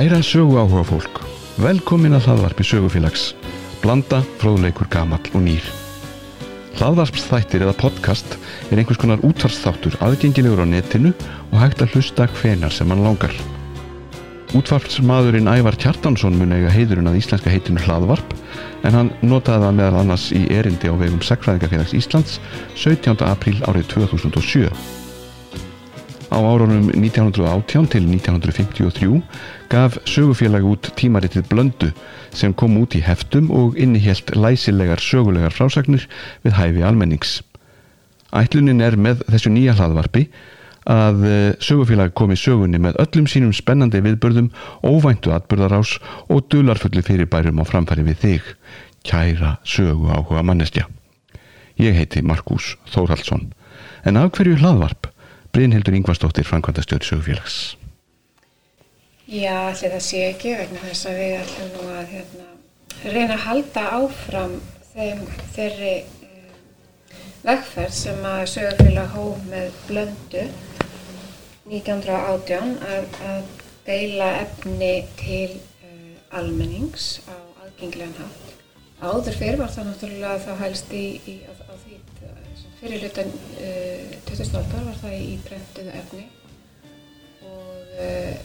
Kæra sögu áhuga fólk, velkomin að hlaðvarpi sögufélags, blanda, fróðleikur, gamall og nýr. Hlaðvarpsþættir eða podcast er einhvers konar útvarpsþáttur aðgengilegur á netinu og hægt að hlusta hvenar sem hann langar. Útvarpsmaðurinn Ævar Kjartansson mun eiga heiðurinn að íslenska heitinu hlaðvarp en hann notaði það meðal annars í erindi á vegum Sækfræðingafélags Íslands 17. apríl árið 2007. Á árunum 1918 til 1953 gaf sögufélagi út tímaritið Blöndu sem kom út í heftum og innihjelt læsilegar sögulegar frásagnir við hæfi almennings. Ætlunin er með þessu nýja hlaðvarpi að sögufélagi komi sögunni með öllum sínum spennandi viðbörðum, óvæntu atbörðarás og dularfulli fyrirbærum á framfæri við þig, kæra sögu áhuga mannestja. Ég heiti Markus Þórhaldsson, en af hverju hlaðvarp? Brynhildur Ingvarsdóttir, Frankvænta stjórn sögufélags. Já, allir það sé ekki vegna þess að við ætlum nú að hérna, reyna að halda áfram þeim, þeirri um, vegferð sem að sögufélag hóf með blöndu 1918 að, að deila efni til uh, almennings á aðgengilegan hátt. Áður fyrir var það náttúrulega þá hælst í, í á, á því fyrir hlutan uh, 20. aldar var það í brentuðu efni og uh,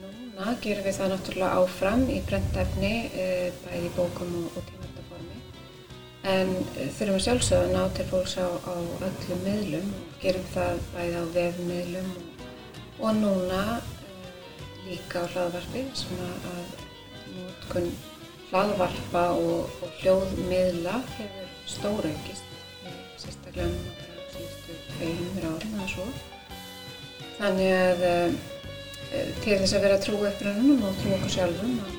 núna gerum við það náttúrulega áfram í brentefni uh, bæði í bókum og, og tímandaformi en þurfum að sjálfsögða að ná til fólks á, á öllum miðlum og gerum það bæði á vefmiðlum og, og núna líka á hlaðvarpi sem að nútkunn hlaðvarpa og, og hljóðmiðla hefur stóraukist sérstaklega núna bara síðustu tveimur árum eða svo. Þannig að uh, til þess að vera trú upprönnum og trú okkur sjálfum að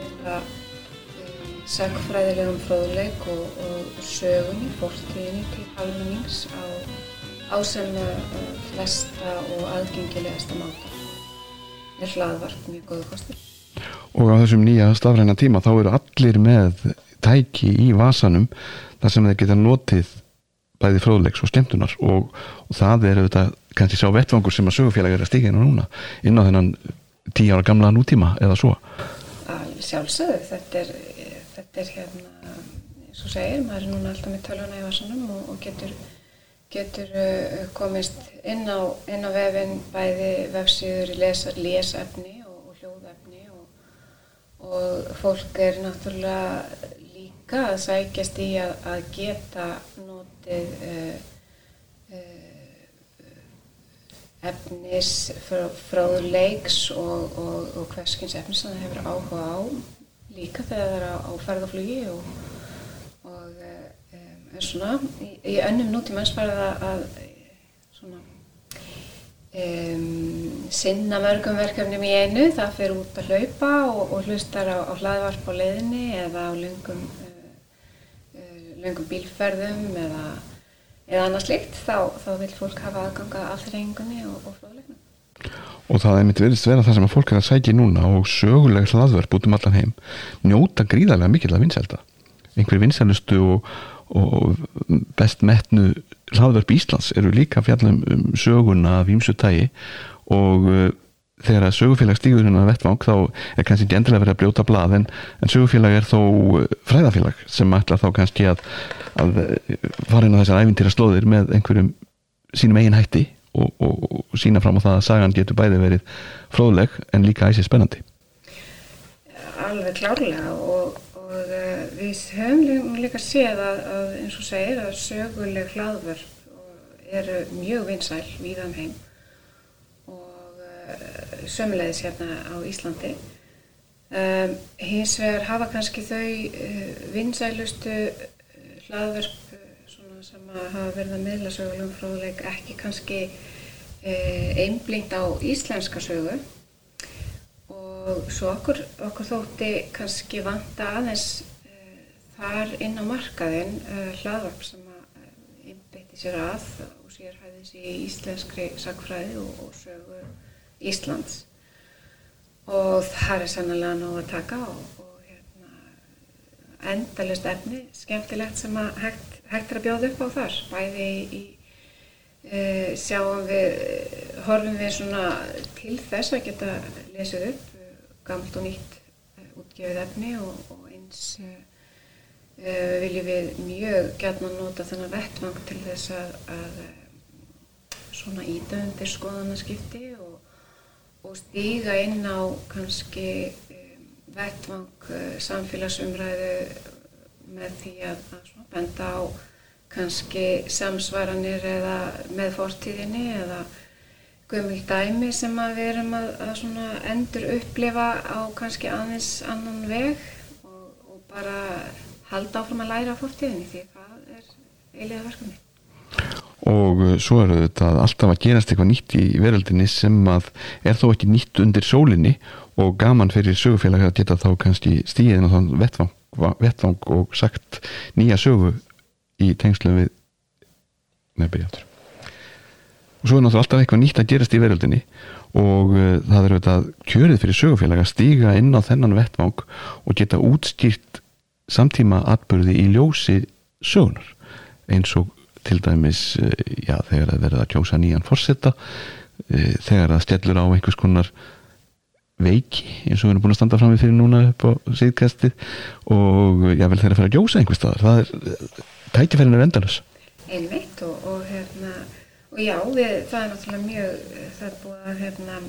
vera uh, sagfræðilegum fróðleik og, og sögunni, fortíðinni til almennings á, á sem uh, flesta og aðgengilegasta máta. Er hlaðvarp mjög góðu kostur. Og á þessum nýja stafræna tíma þá eru allir með tæki í vasanum þar sem þeir geta notið bæði fróðleiks og skemmtunar. Og, og það er auðvitað kannski sá vettvangur sem að sögufélag er að stíka inn á núna inn á þennan tíu ára gamla nútíma eða svo. Sjálfsögðu, þetta er, þetta er hérna, og segir, maður er núna alltaf með tölvuna í vasanum og, og getur, getur uh, komist inn á, á vefin bæði vefsíður í lesa, lesefni og fólk er náttúrulega líka að sækjast í að, að geta notið uh, uh, efnis frá, fráðleiks og, og, og hverskins efnis sem það hefur áhuga á. Líka þegar það er á, á ferðaflugi og, og um, svona, í, í önnum nútímanns bara það að svona Um, sinna mörgum verkefnum í einu, það fyrir út að hlaupa og, og hlustar á, á hlaðvarp á leiðinni eða á löngum, uh, uh, löngum bílferðum eða, eða annars líkt, þá, þá vil fólk hafa aðganga af þrengunni og, og fróðleiknum. Og það er mitt verðist vera það sem að fólk er að sækja núna og söguleg hlaðvarp út um allan heim njóta gríðarlega mikill að vinsælda. Einhver vinsælustu og, og best metnu hlaðverf Íslands eru líka fjallum um söguna af ímsu tægi og uh, þegar að sögufélag stígur hérna vettvang þá er kannski ekki endilega verið að brjóta blað en, en sögufélag er þó fræðafélag sem ætla þá kannski að, að fara inn á þessar æfintýra slóðir með einhverjum sínum eigin hætti og, og, og sína fram á það að sagan getur bæði verið fróðleg en líka æsið spennandi Alveg klárlega og og uh, við höfum líka séð að, að eins og segir að söguleg hlaðvörp eru mjög vinsæl víðan heim. Og uh, sömulegis hérna á Íslandi. Um, hins vegar hafa kannski þau uh, vinsælustu hlaðvörp sem hafa verið að meðla sögulegum fróðleik ekki kannski einblingt á íslenska sögu og svo okkur, okkur þótti kannski vanta aðeins uh, þar inn á markaðin uh, hlaðvarp sem að innbytti sér að og sér hæði sér í íslenskri sagfræði og, og sögu Íslands. Og það er sannlega nóg að taka og, og hérna, endalist efni, skemmtilegt sem að hægt, hægt er að bjóða upp á þar. Bæði í uh, sjáum við horfum við svona til þess að geta lesið upp gamlt og nýtt uh, útgefið efni og, og eins uh, viljum við mjög gætna nota þennan vettvang til þess að, að svona ídöndir skoðanaskipti og, og stíga inn á kannski um, vettvang samfélagsumræðu með því að, að benda á kannski samsvaranir eða með fortíðinni eða gömul dæmi sem við erum að, að endur upplifa á kannski aðeins annan veg og, og bara halda áfram að læra fortíðinni því það er eiginlega verkefni. Og uh, svo eru þetta alltaf að gerast eitthvað nýtt í veröldinni sem að er þó ekki nýtt undir sólinni og gaman fyrir sögufélag að geta þá kannski stíðin og þann vettvang, vettvang og sagt nýja sögu í tengslu við nefnir játur og svo er náttúrulega alltaf eitthvað nýtt að gerast í veröldinni. Og uh, það er auðvitað kjörið fyrir sögufélag að stíga inn á þennan vettvang og geta útskýrt samtíma atbyrði í ljósi sögunar eins og til dæmis uh, já, þegar það verður að kjósa nýjan fórsetta uh, þegar það stjallur á einhvers konar veiki eins og við erum búin að standa fram við fyrir núna upp á síðkastið og já vel þegar það fer að kjósa einhvers staðar. Það er tækifærin er endalus einmitt og, og og já, við, það er náttúrulega mjög það er búið að hérna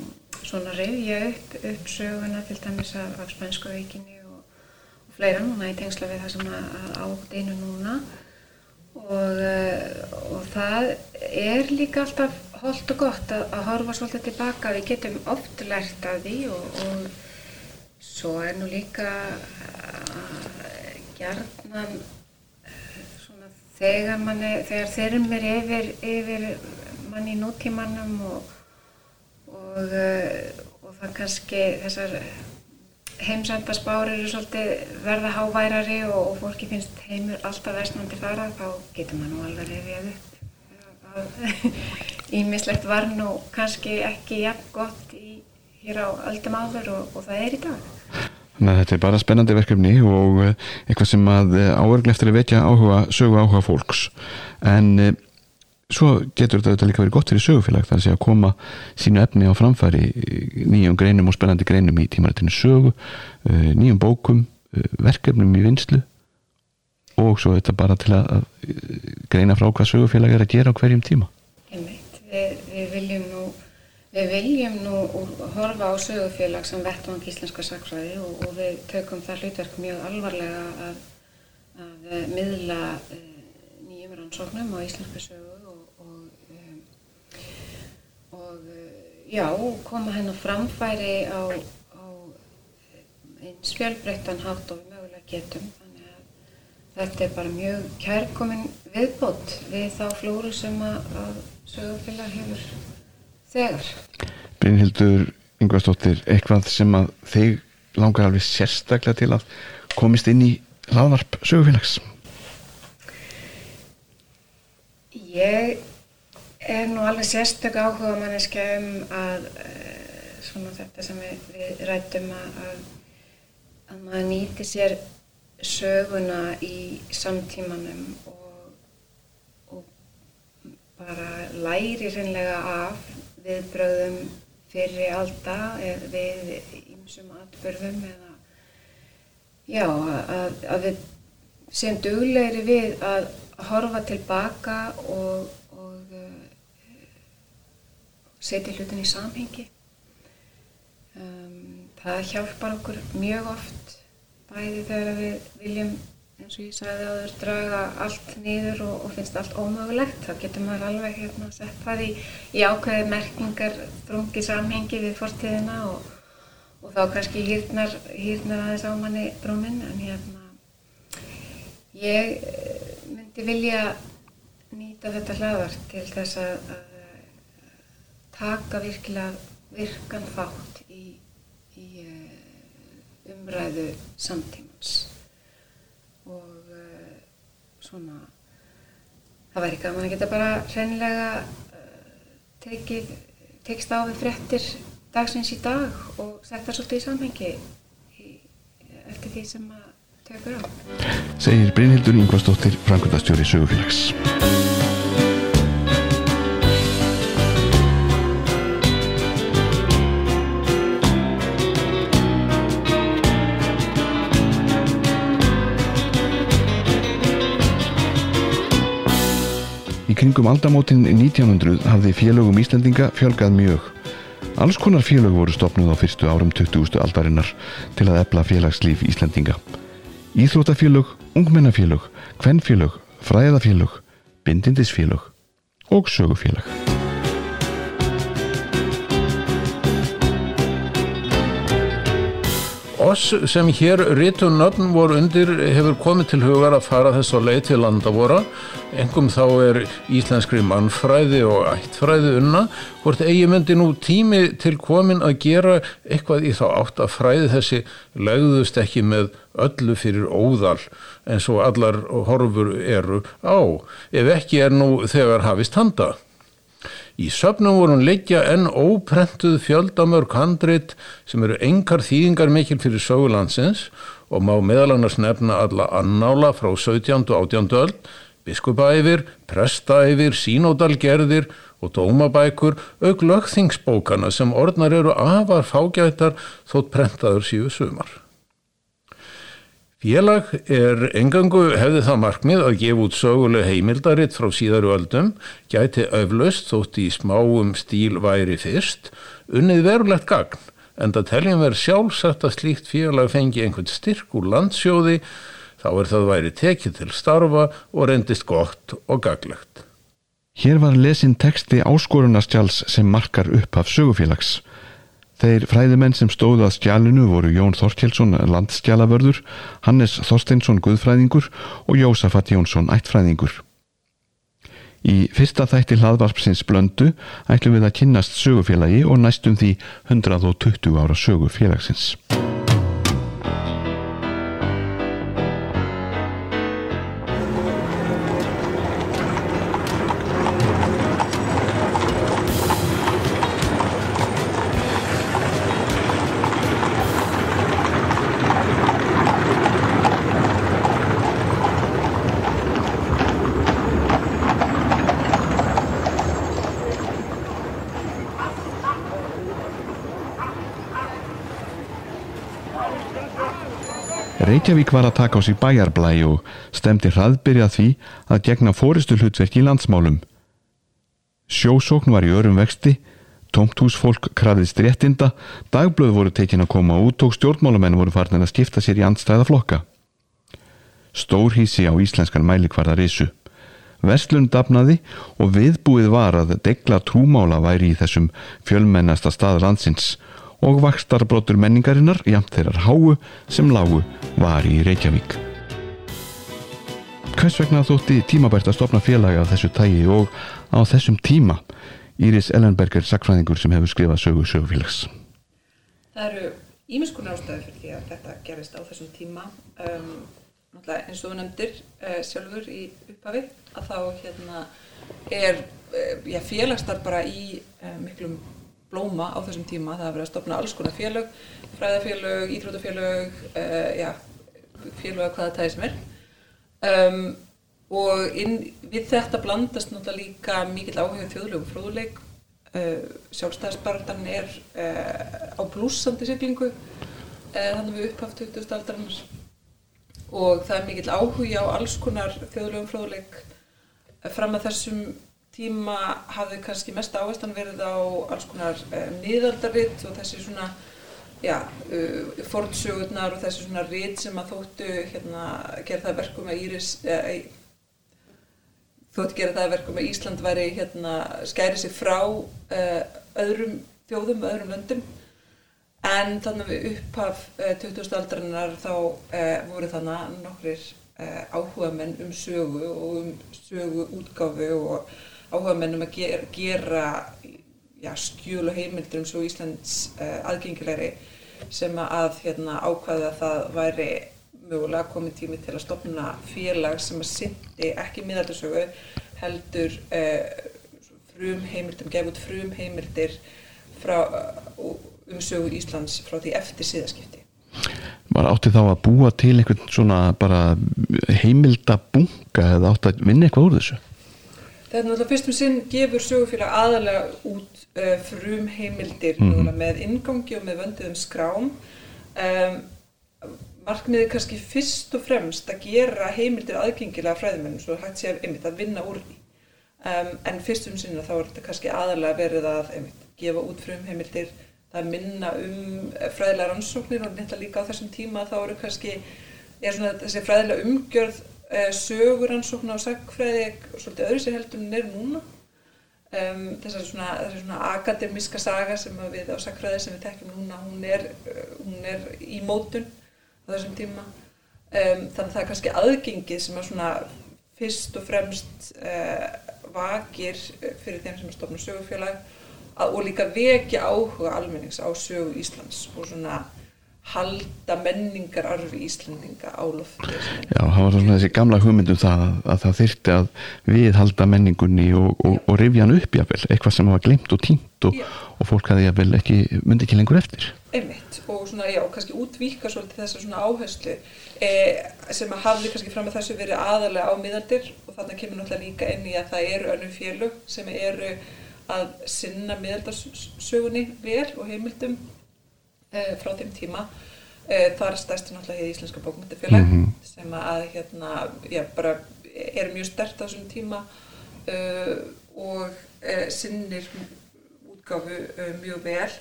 svona reyðja upp, upp söguna til dæmis af, af spænsku veikinni og, og fleira núna í tengsla við það sem átt einu núna. Og, og það er líka alltaf holdt og gott að, að horfa svolítið tilbaka. Við getum oft lært af því og, og svo er nú líka gerðnan þegar, manni, þegar þyrmir yfir, yfir mann í nútímanum og, og, uh, og það kannski þessar heimsændarspár eru svolítið verða háværari og, og fólki finnst heimur alltaf versnandi fara þá getur maður nú alveg reyðið upp. Ímislegt var nú kannski ekki jafn gott í, hér á öldum áður og það er í dag Þannig að þetta er bara spennandi verkefni og eh, eitthvað sem að eh, áverglega eftir að vetja áhuga, sögu áhuga fólks en e, svo getur þetta líka verið gott fyrir sögufélag þar að koma sínu efni á framfæri nýjum greinum og spennandi greinum í tímarættinu sögu, nýjum bókum, verkefnum í vinslu og svo þetta bara til að greina frá hvað sögufélag er að gera á hverjum tíma. Einmitt, við, við viljum nú Við viljum nú horfa á sögufélag sem vettvang íslenska sakfræði og, og við tökum það hlutverk mjög alvarlega að, að eh, miðla e, nýjum rannsóknum á íslenska sögu og, og, e, og já, koma henn á framfæri á, á eins fjölbreyttan hátt og við mögulega getum. Þannig að þetta er bara mjög kærkomin viðbót við þá flóru sem að, að sögufélag hefur þegar. Brynhildur Yngvarsdóttir, eitthvað sem að þig langar alveg sérstaklega til að komist inn í hlaðvarp sögufélags? Ég er nú alveg sérstök áhuga manneska um að uh, svona þetta sem við, við rættum að, að maður nýti sér söguna í samtímanum og, og bara læri hreinlega af viðbröðum fyrir alltaf við ímsum atbyrðum eða já, að, að við séum duglegri við að horfa tilbaka og, og uh, setja hlutin í samhengi. Um, það hjálpar okkur mjög oft bæði þegar við viljum eins og ég sagði þau draga allt nýður og, og finnst allt ómögulegt þá getur maður alveg hérna að setja það í, í ákveði merkingar þrungi samhengi við fortíðina og, og þá kannski hýrnar, hýrnar aðeins á manni brúnin en hérna ég eh, myndi vilja nýta þetta hlaðvart til þess að, að taka virkilega virkan þátt í, í eh, umræðu samtímans svona það væri gaman að geta bara hreinlega uh, tekið tekst á við frettir dagsins í dag og setja svolítið í samhengi eftir því sem að tökur á. Segir Brynhildur Ingvarsdóttir Frankvöldastjóri Sögufélags kringum aldamótin 1900 hafði félögum Íslandinga fjölgað mjög. Alls konar félög voru stopnuð á fyrstu árum 20. aldarinnar til að ebla félagslíf Íslandinga. Íþrótafélög, ungmennafélög, kvennfélög, fræðafélög, bindindisfélög og sögufélag. Oss sem hér rítum nöfn voru undir hefur komið til hugar að fara þess að leið til landavora. Engum þá er íslenskri mannfræði og ættfræði unna. Hvort eigi myndi nú tími til komin að gera eitthvað í þá átt að fræði þessi legðust ekki með öllu fyrir óðal eins og allar horfur eru á. Ef ekki er nú þegar hafist handa. Í söpnum voru hún leggja enn óprentuð fjöldamörk handrit sem eru engar þýðingar mikil fyrir sögulandsins og má meðal annars nefna alla annála frá 17. og 18. öll, biskupaæfir, prestaæfir, sínódalgerðir og dómabækur auk lögþingsbókana sem orðnar eru afar fágætar þótt prentaður síðu sumar. Félag er engangu hefði það markmið að gefa út söguleg heimildaritt frá síðaru öldum, gæti öflust þótt í smáum stíl væri fyrst, unnið verulegt gagn, en það teljum verið sjálfsagt að slíkt félag fengi einhvern styrk úr landsjóði, þá er það væri tekið til starfa og reyndist gott og gaglegt. Hér var lesin teksti áskorunarstjáls sem markar upp af sögufélags. Þeir fræðimenn sem stóðu að stjálinu voru Jón Þorkjelsson landstjálavörður, Hannes Þorsteinsson guðfræðingur og Jósafat Jónsson ættfræðingur. Í fyrsta þætti hlaðvarpsins blöndu ætlum við að kynnast sögufélagi og næstum því 120 ára sögufélagsins. Reykjavík var að taka á sig bæjarblæ og stemdi hraðbyrja því að gegna fóristu hlutverk í landsmálum. Sjósókn var í örum vexti, tómthúsfólk krafðist réttinda, dagblöð voru tekin að koma út og stjórnmálamenn voru farnir að skipta sér í andstæða flokka. Stórhísi á íslenskan mælikvarðar issu. Vestlun dafnaði og viðbúið var að degla trúmála væri í þessum fjölmennasta stað landsins og vakstarbrotur menningarinnar jamt þeirrar háu sem lágu var í Reykjavík. Hvers vegna þótti tímabært að stopna félagi af þessu tægi og á þessum tíma Íris Ellenberger sakfræðingur sem hefur skrifað sögu sögufélags. Það eru ímiskunar ástæði fyrir því að þetta gerist á þessum tíma um, eins og þú nefndir uh, sjálfur í upphafi að þá hérna, er uh, já, félagstar bara í uh, miklum blóma á þessum tíma. Það hefur verið að stopna alls konar félög, fræðafélög, íþrótafélög, uh, já, félög að hvaða tæði sem er. Um, og inn, við þetta blandast náttúrulega líka mikill áhuga þjóðlegum fróðuleik. Uh, Sjálfstæðisbarðan er uh, á blúsandi siglingu þannig við upphaft 20. aldarinnar og það er mikill áhuga á alls konar þjóðlegum fróðuleik fram að þessum tíma hafði kannski mest áherslan verið á alls konar um, miðaldaritt og þessi svona já, uh, fornsögurnar og þessi svona ritt sem að þóttu hérna, gera það verkum að Íris eh, þóttu gera það verkum að Ísland væri hérna, skæri sig frá uh, öðrum þjóðum, öðrum löndum en þannig við upphaf uh, 20. aldarinnar þá voru þannig nokkrir áhuga menn um sögu og um sögu útgáfu og áhuga mennum að gera, gera já, skjúl og heimildur um svo Íslands uh, aðgengilegri sem að hérna, ákvaða að það væri mögulega komið tími til að stopna félag sem að syndi ekki miðaldarsögu heldur uh, frum heimildur, gef út frum heimildir frá, uh, um sögu Íslands frá því eftir síðaskipti. Var átti þá að búa til einhvern svona bara heimildabunga eða átti að vinna eitthvað úr þessu? Það er náttúrulega fyrstum sinn gefur sögufélag aðalega út uh, frum heimildir mm með ingangi og með vönduðum skrám. Um, markmiðið kannski fyrst og fremst að gera heimildir aðgengilega fræðimennum svo hægt sé að, einmitt, að vinna úr því. um, en fyrstum sinna þá er þetta kannski aðalega verið að einmitt, gefa út frum heimildir það minna um fræðilega rannsóknir og nefnilega líka á þessum tíma þá eru kannski er svona þessi fræðilega umgjörð uh, sögur rannsókna og sagfræði svolítið öðru sér heldur en er núna. Um, þessar svona, svona akademiska saga sem við á sagfræði sem við tekjum núna hún er, hún er í mótun á þessum tíma. Um, þannig að það er kannski aðgengið sem er svona fyrst og fremst uh, vakir fyrir þeim sem er stofnum sögufélag að, og líka vekja áhuga almennings á sögu Íslands og svona halda menningar arfi Íslandinga á lofti. Já, það var svona þessi gamla hugmyndum það að, að það þyrti að við halda menningunni og, og, og rifja hann upp jáfnvel, eitthvað sem var glimt og tínt og, og fólk hafi jáfnvel ekki myndi ekki lengur eftir. Einmitt, og svona, já, kannski útvíka svolítið þessa svona áherslu e, sem að hafði kannski fram að þessu verið aðalega á miðaldir og þannig kemur náttúrulega líka inn í að það eru önnum félug sem eru að sinna miðaldarsögunni vel og heimildum uh, frá þeim tíma uh, þar stærsti náttúrulega í Íslenska bókmyndafélag mm -hmm. sem að hérna, já, bara er mjög stert á þessum tíma uh, og sinnir útgáfu mjög vel.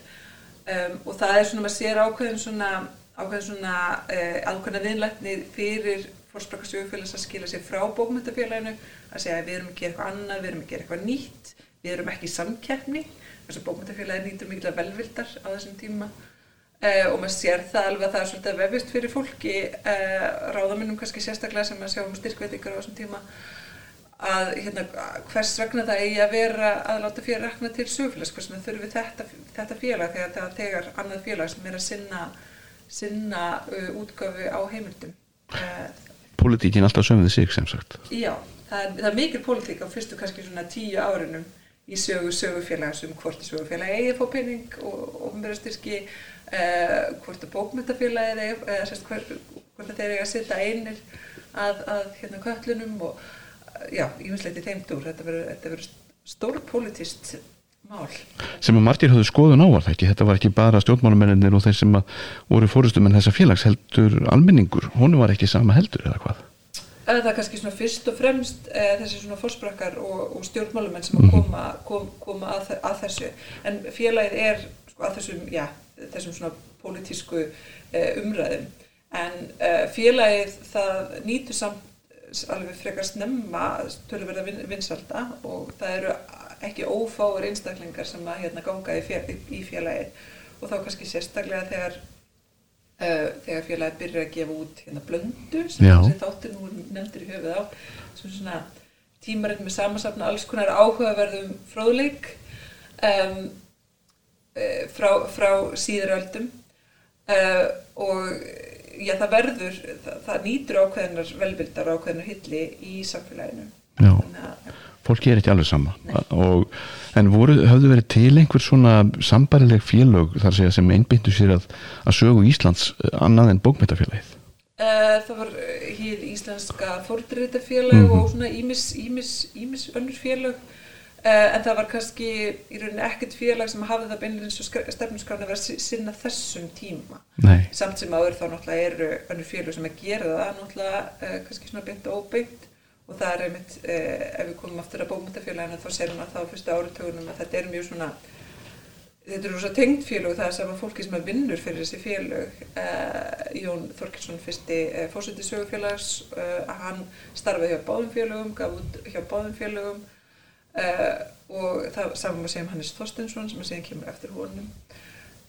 Um, og það er svona, maður sér ákveðin svona ákveðin svona ákveðina viðlætni fyrir fórsprakastjóðufélags að skila sér frá bókmyndafélaginu að segja að við erum að gera eitthvað annað, við erum að gera eitthvað nýtt við erum ekki í samkeppni. Þess að bókmyndafélagi nýtur mikilvæg velvildar á þessum tíma og maður sér það alveg að það er svolítið vefist fyrir fólki uh, ráðaminnum kannski sérstaklega sem að sjá um styrkveitingar á þessum tíma að hérna, hvers vegna það eigi að vera að láta fyrir rekna til sögfélags hvers vegna þurfum við þetta, þetta félag þegar það tegar annað félag sem er að sinna, sinna uh, útgafu á heimildum. Politíkin alltaf sömðið sig sem sagt. Já, það er, það er mikil politík á fyrstu kannski svona tíu árunum í sögu sögufélaga sem hvort sögufélagi eigi að fá penning og ofnverðastyrki uh, hvort að bókmyndafélagi uh, sérst, hvort, hvort þeir eigi að setja einir að, að hérna köllunum og uh, já, ég finnst leiti þeim dúr þetta verður stór politist mál. Sem að margir höfðu skoðun á var það ekki, þetta var ekki bara stjórnmálumennir og þeir sem voru fórustum en þessa félags heldur almenningur, honu var ekki sama heldur eða hvað? Það er kannski svona fyrst og fremst e, þessi svona fórsprakkar og, og stjórnmálumenn sem að mhm. koma, kom, koma að, að þessu. En félagið er sko, að þessum, já, þessum svona pólitísku e, umræðum. En e, félagið það nýtur samt alveg frekar snemma tölurverða vin, vinsalda og það eru ekki ófáur einstaklingar sem að hérna ganga í, fél, í félagið. Og þá kannski sérstaklega þegar þegar félagi byrjar að gefa út hérna blöndu sem þáttur nú nefndir í höfuð á sem svona tímaritt með samansapna alls konar áhugaverðum fróðleik um, frá, frá síðuröldum uh, og já það verður það, það nýtur ákveðinar velbildar ákveðinar hilli í samfélaginu. Já, fólki er ekki alveg sama og En voru, hafðu verið til einhver svona sambarileg félög þar segja sem einbindu sér að, að sögu Íslands eh, annað en bókmyndafélagið? Uh, það var hér íslenska fordreitafélag mm -hmm. og svona ímis, ímis, ímis önnur félag en það var kannski í rauninni ekkert félag sem hafði það beinleins og stefnusgrána að sinna þessum tíma. Nei. Samt sem áður þá náttúrulega eru önnur félag sem að gera það náttúrulega kannski svona beint og óbeint og það er einmitt, eh, ef við komum aftur að bókmyndafélaginu þá séum við að það á fyrsta áritögunum að þetta er mjög svona þetta eru svona tengd félög það er sama fólki sem er vinnur fyrir þessi félög. Eh, Jón Þorkilsson fyrsti eh, fórsöndi sögufélags eh, hann starfaði hjá báðum félögum gaf út hjá báðum félögum. Eh, og það saman að segja Hannes Þorstensson sem að segja kemur eftir honum.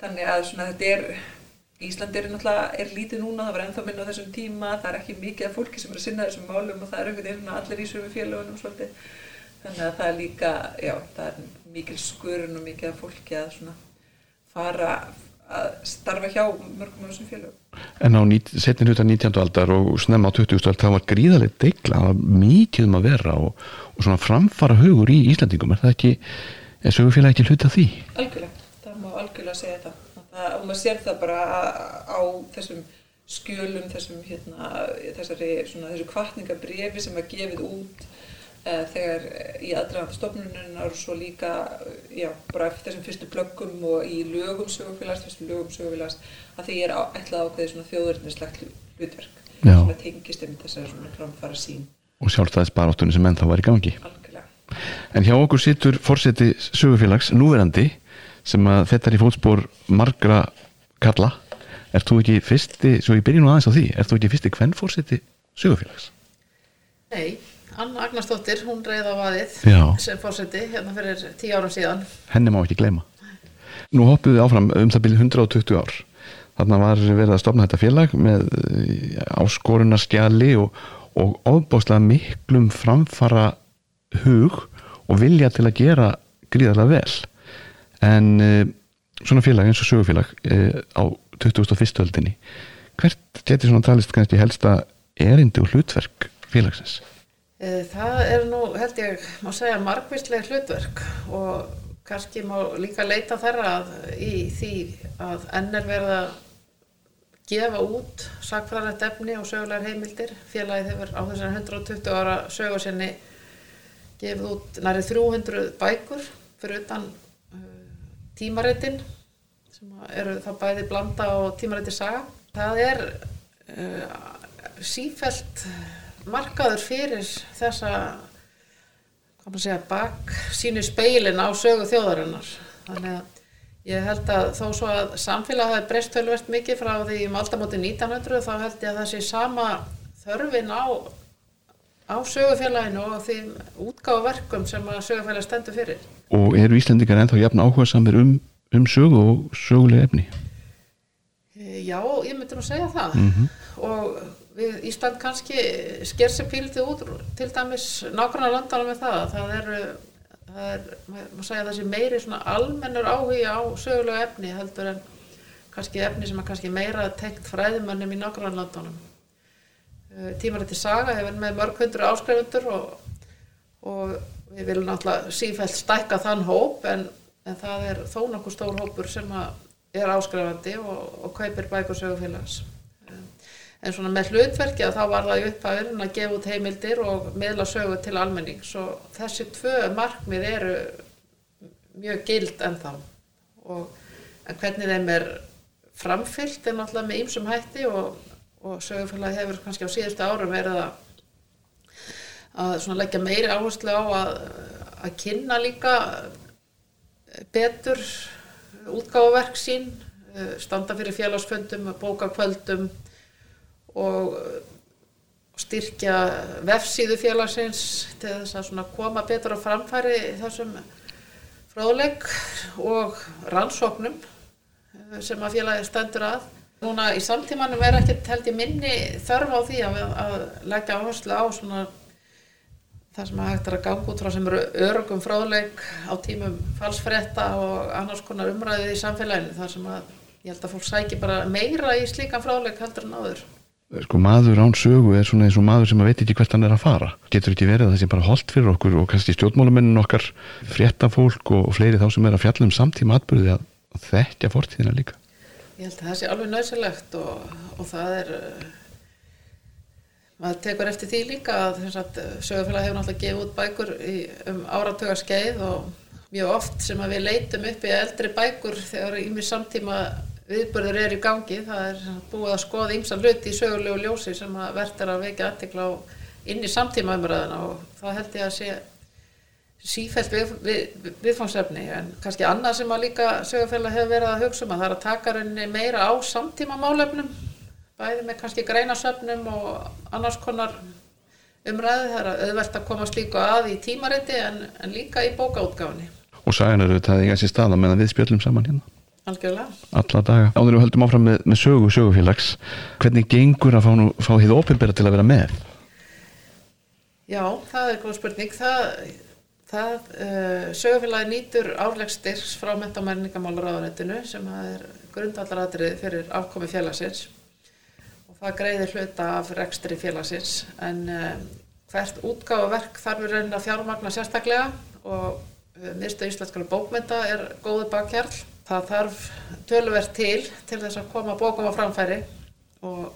Þannig að svona þetta er Ísland er náttúrulega, er lítið núna, það var ennþá minna á þessum tíma, það er ekki mikið af fólki sem er að sinna þessum málum og það er einhvern veginn allir í sömu félagunum svolítið. Þannig að það er líka, já, það er mikil skurun og mikið af fólki að svona fara að starfa hjá mörgum af þessum félagum. En á setni hluta 19. aldar og snemma á 20. aldar það var gríðarlega deigla, það var mikið um að vera og, og svona framfara hugur í Íslandingum, er það ekki, er sögufélag ekki hluta því? Algjörlega, það má algjörlega segja það það, og maður sér það bara á þessum skjölum, þessum hérna, þessari, svona, þessu kvartningabrifi sem var gefið út uh, þegar í aðdraðan stofnununar og svo líka já, bara eftir þessum fyrstu blöggum og í lögum sögufélags, þessum lögum sögufélags að því er ætlað ákveðið svona þjóðurinnslegt hlutverk já. sem að tengist um þessari svona framfara sín og sjálfstæðisbaráttunni sem enn þá var í gangi. Algjörlega. En hjá okkur situr fórseti sögufélags núverandi sem að þetta er í fótspór margra kalla. Er þú ekki fyrsti, svo ég byrja nú aðeins á því, er þú ekki fyrsti hvern fórseti sögufélags? Nei, Anna Agnarsdóttir, hún reið á vaðið Já. sem fórseti hérna fyrir tíu árum síðan. Henni má ekki gleyma. Nú hoppuðu áfram um það byrju 120 ár. Þarna var verið að stopna þetta félag með áskorunarskjali og, og ofbáslega miklum framfara hug og vilja til að gera gríðarlega vel. En uh, svona félag eins og sögufélag uh, á 2001. öldinni, hvert geti svona talist kannski helsta erindi og hlutverk félagsins? Eh, Það er nú, held ég, má segja margvíslega hlutverk og kannski má líka leita þeirra að, í því að enn verið að gefa út sakfræðilegt efni og sögulegar heimildir. Félagið hefur á þessar 120 ára sögu sinni gefið út nærið 300 bækur fyrir utan tímaritinn sem eru það bæði blanda og tímariti saga. Það er uh, sífelt markaður fyrir þessa segja, bak sínu speilin á sögu þjóðarinnar. Þannig að ég held að þó svo að samfélag hafi breyst tölvert mikið frá því um aldamóti 1900 þá held ég að það sé sama þörfin á, á sögufélaginu og því útgáfaverkum sem að sögufélag stendur fyrir. Og eru Íslendingar ennþá jafn áhuga samir um, um sögu og sögulega efni? Eh, Já, ég myndi nú segja það og við Ísland kannski sker sér pílitið út til dæmis nákvæmlega landana með það það eru, það er, maður segja þessi meiri svona almennur áhugi á sögulega efni heldur en kannski efni sem er kannski meira tengt fræðimönnum í nákvæmlega landunum tímarætti saga hefur með mörg hundru áskrifundur og, og við viljum náttúrulega sífælt stækka þann hóp en, en það er þó nokkuð stór hópur sem er áskrifandi og, og kaupir bækur sögufélags. En svona með hlutverki að þá var það í upphæðin að gefa út heimildir og miðla sögu til almennings og þessi tvö markmið eru mjög gild ennþá og en hvernig þeim er framfyllt er náttúrulega með ýmsum hætti og, og sögufélagi hefur kannski á síðustu árum verið að, leggja meiri áherslu á að, að kynna líka betur útgáfaverk sín, standa fyrir félagsfundum, bókakvöldum og eh, styrkja vefsíðu félagsins til þess að koma betur á framfæri þessum fróðleik og rannsóknum sem að félagi stendur að. Núna í samtímanum er ekkert held ég minni þörf á því að, að leggja áherslu á svona það sem að hægt er að ganga út frá sem eru örugum fráðleik á tímum falsfretta og annars konar umræðið í samfélaginu þar sem að ég held að fólk sæki bara meira í slíkan fráðleik heldur en áður. Sko maður án sögu er svona eins og maður sem að veit ekki hvert hann er að fara. Getur ekki verið að það sé bara holdt fyrir okkur og kannski stjórnmálamennin okkar, fréttafólk og, og fleiri þá sem er að fjalla um samtíma atbyrði að, þekkja fortíðina líka. Ég held að það sé alveg nöðsilegt og, og það er uh, maður tekur eftir því líka að sögufélag hefur náttúrulega gefið út bækur í, um áratuga skeið og mjög oft sem við leitum upp í eldri bækur þegar ími samtíma viðbörður er í gangi. Það er búið að skoða ímsa hluti í sögulegu ljósi sem að verður að vekja aðtekla inn í samtíma umræðina og það held ég að sé sífælt við, við, viðfangsefni en kannski annað sem að líka sögufélag hefur verið að hugsa um að það er að taka rauninni meira á samtíma málefnum bæði með kannski greinasöfnum og annars konar umræði það er að auðvelt að komast líka að í tímariti en, en líka í bókaútgáfni Og sagan eru þetta í þessi staða meðan við spjöllum saman hérna. algjörlega Alla daga. Áður við höldum áfram með, með sögu sögufélags. Hvernig gengur að fá, fá hið ópenbera til að vera með? Já, það er góð spurning. Það, það uh, sögufélagi nýtur árlegstyrks frá menta- og menningamálaráðunetinu sem er grundvallaratrið fyrir afkomi félagsins. Og það greiðir hluta af rekstri félagsins. En uh, hvert útgáfaverk þarf við raunin að fjármagna sérstaklega. Og uh, Miðstöð Íslenskara bókmynda er góðu bakkjarl. Það þarf töluvert til til þess að koma bókum á framfæri. Og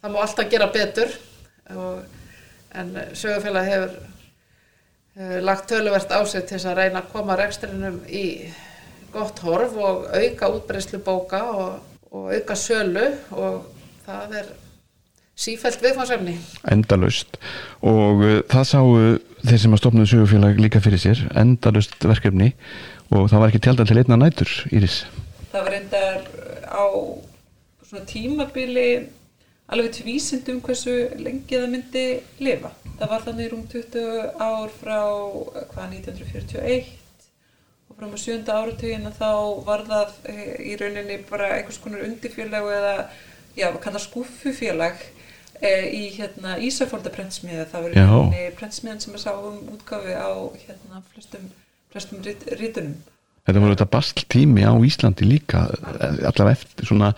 það má alltaf gera betur. Og en sögufélag hefur lagt töluvert á sig til þess að reyna að koma rekstrinum í gott horf og auka útbreyslu bóka og, og auka sölu og það er sífælt viðfansefni. endalaust og uh, það sáu þeir sem að stopnaðu sögufélag líka fyrir sér endalaust verkefni og það var ekki tjaldar til einna nætur, Íris Það var reyndar á svona tímabili alveg tvísindum hversu lengi það myndi lifa. Það var þannig rúm 20 ár frá hvað 1941 og frá með sjönda áratugin þá var það eh, í rauninni bara einhvers konar undirfélag eða já, kalla skúffufélag e, í hérna Ísafólda prentsmiða. Það var í rauninni prentsmiðan sem að sá um útgáfi á hérna flestum, flestum rit, ritunum. Þetta voru þetta bastl tími á Íslandi líka eh, allar eftir svona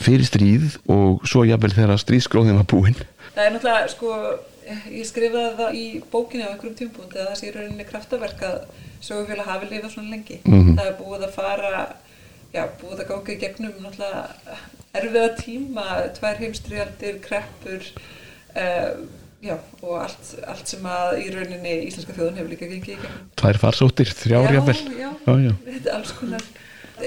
fyrir stríð og svo jafnvel þegar stríðskróðin var búinn Það er náttúrulega, sko, ég skrifaði það í bókinni á einhverjum tímpúndi að það sé rauninni kraftaverk að sögufélag hafi lifað svona lengi. Mhm. Það er búið að fara, já, búið að ganga í gegnum náttúrulega erfiða tíma, tvær heimstrialdir, kreppur, uh, já, og allt, allt sem að í rauninni íslenska þjóðun hefur líka gengið í gegnum. tvær farsóttir, þrjár Já, jafnvel já, já, já. alls konar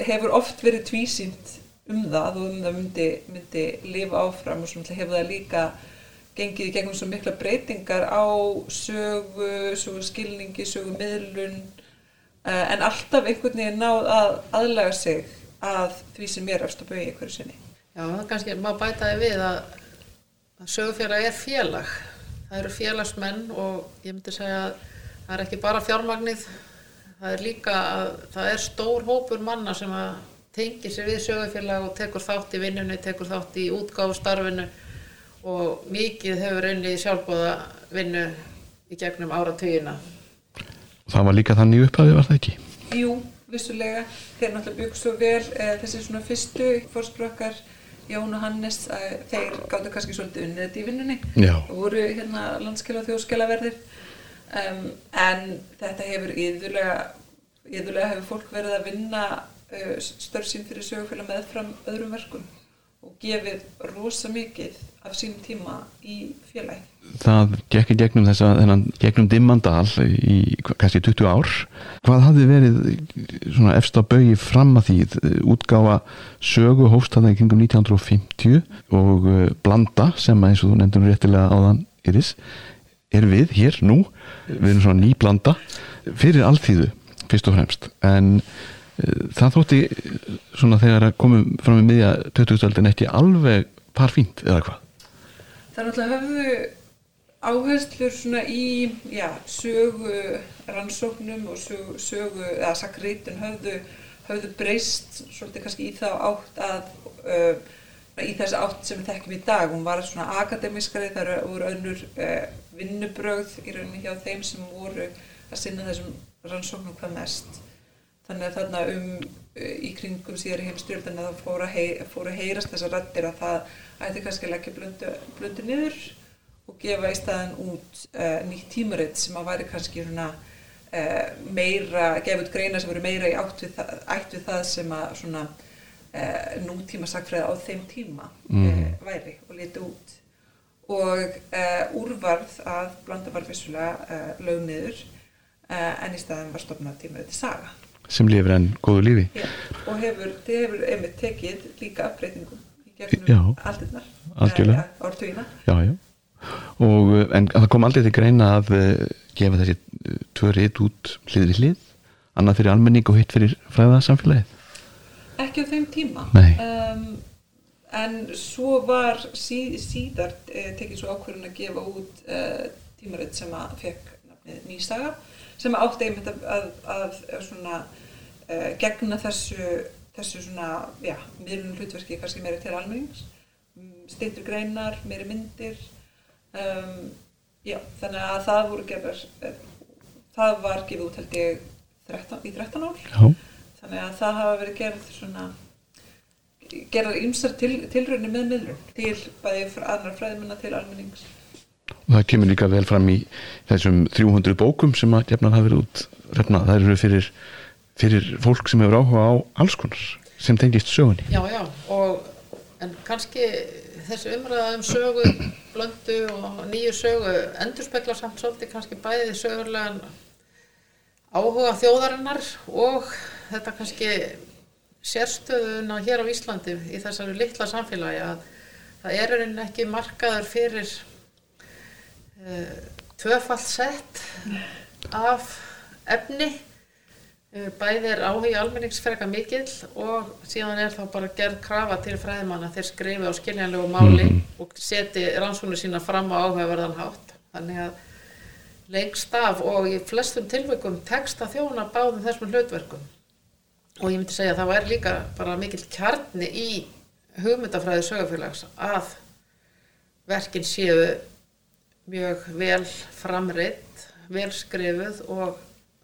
hefur oft verið tvísýnt um það og um það myndi, myndi lifa áfram og svo náttúrulega hefur það líka gengið í gegnum svo mikla breytingar á sögu, sögu skilningi, sögu miðlun uh, en alltaf einhvern veginn náð að aðlaga sig að því sem er eftir að bauja hverju sinni. Já, kannski, maður bætaði við að, að sögufélag er félag. Það eru félagsmenn og ég myndi segja að það er ekki bara fjármagnið, það er líka að það er stór hópur manna sem að tengir sér við sögufélag og tekur þátt í vinnunni, tekur þátt í útgáfu starfinu og mikið hefur unni í sjálfbóða vinnu í gegnum áratugina. það var líka þannig upphafi var það ekki Jú, vissulega, þeir náttúrulega bygg svo vel e, þessi svona fyrstu fórsprökkar Jón og Hannes, e, þeir gáttu kannski svolítið unnið þetta í vinnunni Já. og voru hérna landskjala og þjóðskjalaverðir um, en þetta hefur yðurlega, yðurlega hefur fólk verið að vinna störf sín fyrir sögufélag meðfram öðrum verkum og gefið rosa mikið af sínum tíma í félagi. það gekk í gegnum þessa þennan gegnum dimmandal í kannski 20 ár. Hvað hafði verið svona efst á baugi fram að því? Útgáfa sögu hófstæða í kringum 1950 og uh, blanda sem að eins og þú nefndur nú réttilega áðan Iris er við hér nú. Við erum svona ný blanda fyrir alþýðu fyrst og fremst. En uh, það þótti svona þegar að komum fram í miðja 2000-öldin ekki alveg parfínt eða hvað? Það er náttúrulega höfðu áherslur svona í já, sögu rannsóknum og sögu, sögu eða sakritin höfðu, höfðu breyst svolítið kannski í þá átt að uh, í þess átt sem við þekkjum í dag. Hún var svona akademiskari þar voru önnur uh, vinnubrögð í rauninni hjá þeim sem voru að sinna þessum rannsóknum hvað mest þannig að þarna um uh, í kringum síðar heimstyrjöldin að það fóru að, hei, fóru að heyrast þessar rættir að það ætti kannski að leggja blöndu, blöndu niður og gefa í staðin út uh, nýtt tímaritt sem að væri kannski svona uh, meira, gefa út greina sem voru meira í átt við það, við það sem að svona uh, nútíma sakfræði á þeim tíma mm. væri og liti út og úrvarð að blanda var vissulega uh, lög niður en í staðin var stofnað tímaritt saga sem lifir enn góðu lífi Já, og hefur, þið hefur einmitt tekið líka afbreytingum í gegnum aldirnar, Algjörlega. ártugina. já, já. Og, uh, en það kom aldrei til greina að uh, gefa þessi uh, tvö rít út hlið við hlið annað fyrir almenning og hitt fyrir fræða samfélagið Ekki á þeim tíma. Um, en svo var sí, síðar eh, tekið svo ákvörðun að gefa út eh, tímarit sem að fekk nafnið Nýsaga sem átti einmitt að, að, að, að svona, eh, gegna þessu, þessu svona, já, miðlun hlutverki kannski meira til almennings, stýttur greinar, meiri myndir, um, já, þannig að það voru gefur, það var gefið út held ég 13, í 13 ár. já, Þannig að það hafa verið gerð svona gerðar ýmsar til, tilraunir með miðlun til bæði fr- annar fræðimanna til almennings. Og það kemur líka vel fram í þessum 300 bókum sem að gefnar hafa verið út refna, það eru fyrir, fyrir fólk sem hefur áhuga á alls konar sem tengist sögunni. Já, já, og en kannski þessi umræða um sögu, blöndu og nýju sögu endurspegla samt svolítið kannski bæði sögurlegan áhuga þjóðarinnar og þetta kannski sérstöðuna hér á Íslandi í þessari litla samfélagi að það er enn ekki markaður fyrir uh, tvöfall sett af efni. Uh, bæði er áhugi almenningsfreka mikill og síðan er þá bara gerð krafa til fræðimanna þeir skrifi á skiljanlegu máli og seti rannsóknir sína fram á áhugaverðan hátt. Þannig að lengst af og í flestum tilveikum tekst að þjóna báðum þessum hlutverkum. Og ég myndi segja að það væri líka bara mikill kjarni í hugmyndafræði sögufélags að verkin séu mjög vel framreitt, vel skrifuð og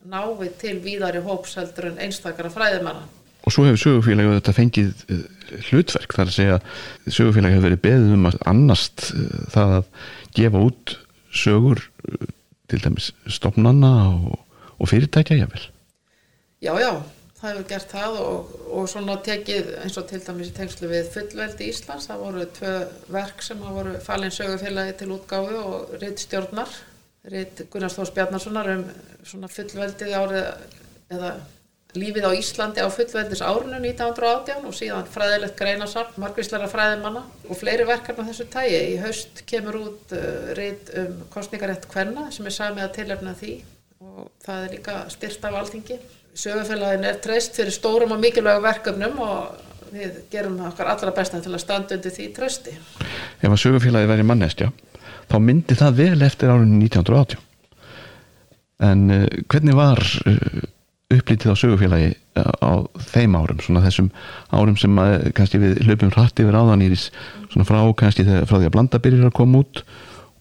náið til víðari hópseldur en einstakara fræðimanna. Og svo hefur sögufélagi þetta fengið uh, hlutverk þar að segja sögufélagi hefur verið beðið um að annast uh, það að gefa út sögur uh, til dæmis stopnanna og, og fyrirtækja jável. Já, já, það hefur gert það og, og svona tekið eins og til dæmis í tengslu við fullveldi Íslands, það voru tvö verk sem hafa voru falin sögufélagi til útgáfu og ritt stjórnar, ritt Gunnars Þós Bjarnarssonar um svona fullveldið árið eða lífið á Íslandi á fullveldis árinu 1918 og síðan fræðilegt greinasarn, margvísleira fræðimanna og fleiri verkefni á þessu tægi. Í haust kemur út uh, reynd um kostningarétt kvenna sem er samið að tilefna því og það er líka styrt af alþingi. Sögufélagin er treyst fyrir stórum og mikilvægum verkefnum og við gerum okkar allra besta til að standa undir því trösti. Ef að sögufélagi væri mannestja, þá myndi það vel eftir árunni 1980. En uh, hvernig var uh, upplítið á sögufélagi uh, á þeim árum, svona þessum árum sem kannski við hlaupum hratt yfir áðan í þess, svona frá kannski þegar, frá því að blanda byrjir að koma út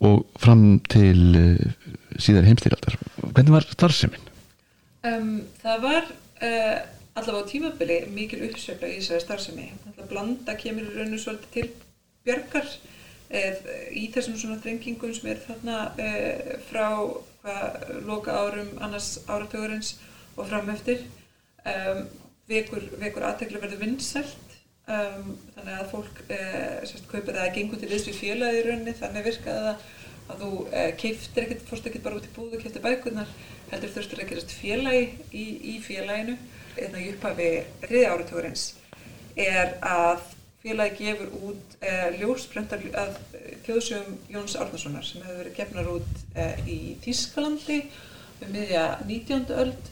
og fram til síðar heimstýraldar. Hvernig var starfseminn? Um, það var uh, allavega á tímabili mikil uppsveifla í þessari starfsemi. Alltaf blanda kemur í rauninu svolítið til björgar eð, í þessum svona þrengingum sem er þarna uh, frá hvað, loka árum annars áratugurins og fram eftir. Um, vekur, vekur aðteglu verður vinsælt um, þannig að fólk uh, sérst, kaupir það að gengur til þess við fjölaði í rauninni þannig virkaði það að þú uh, keiftir ekkert, fórst ekkert bara út í búðu og keiftir bækurnar heldur þurftur að gerast félagi í, í félaginu. Eða í upphafi þriði áratugurins er að félagi gefur út uh, ljóspröntar af þjóðsjöfum Jóns Árnarssonar sem hefur verið gefnar út uh, í Þískalandi um miðja 19. öld.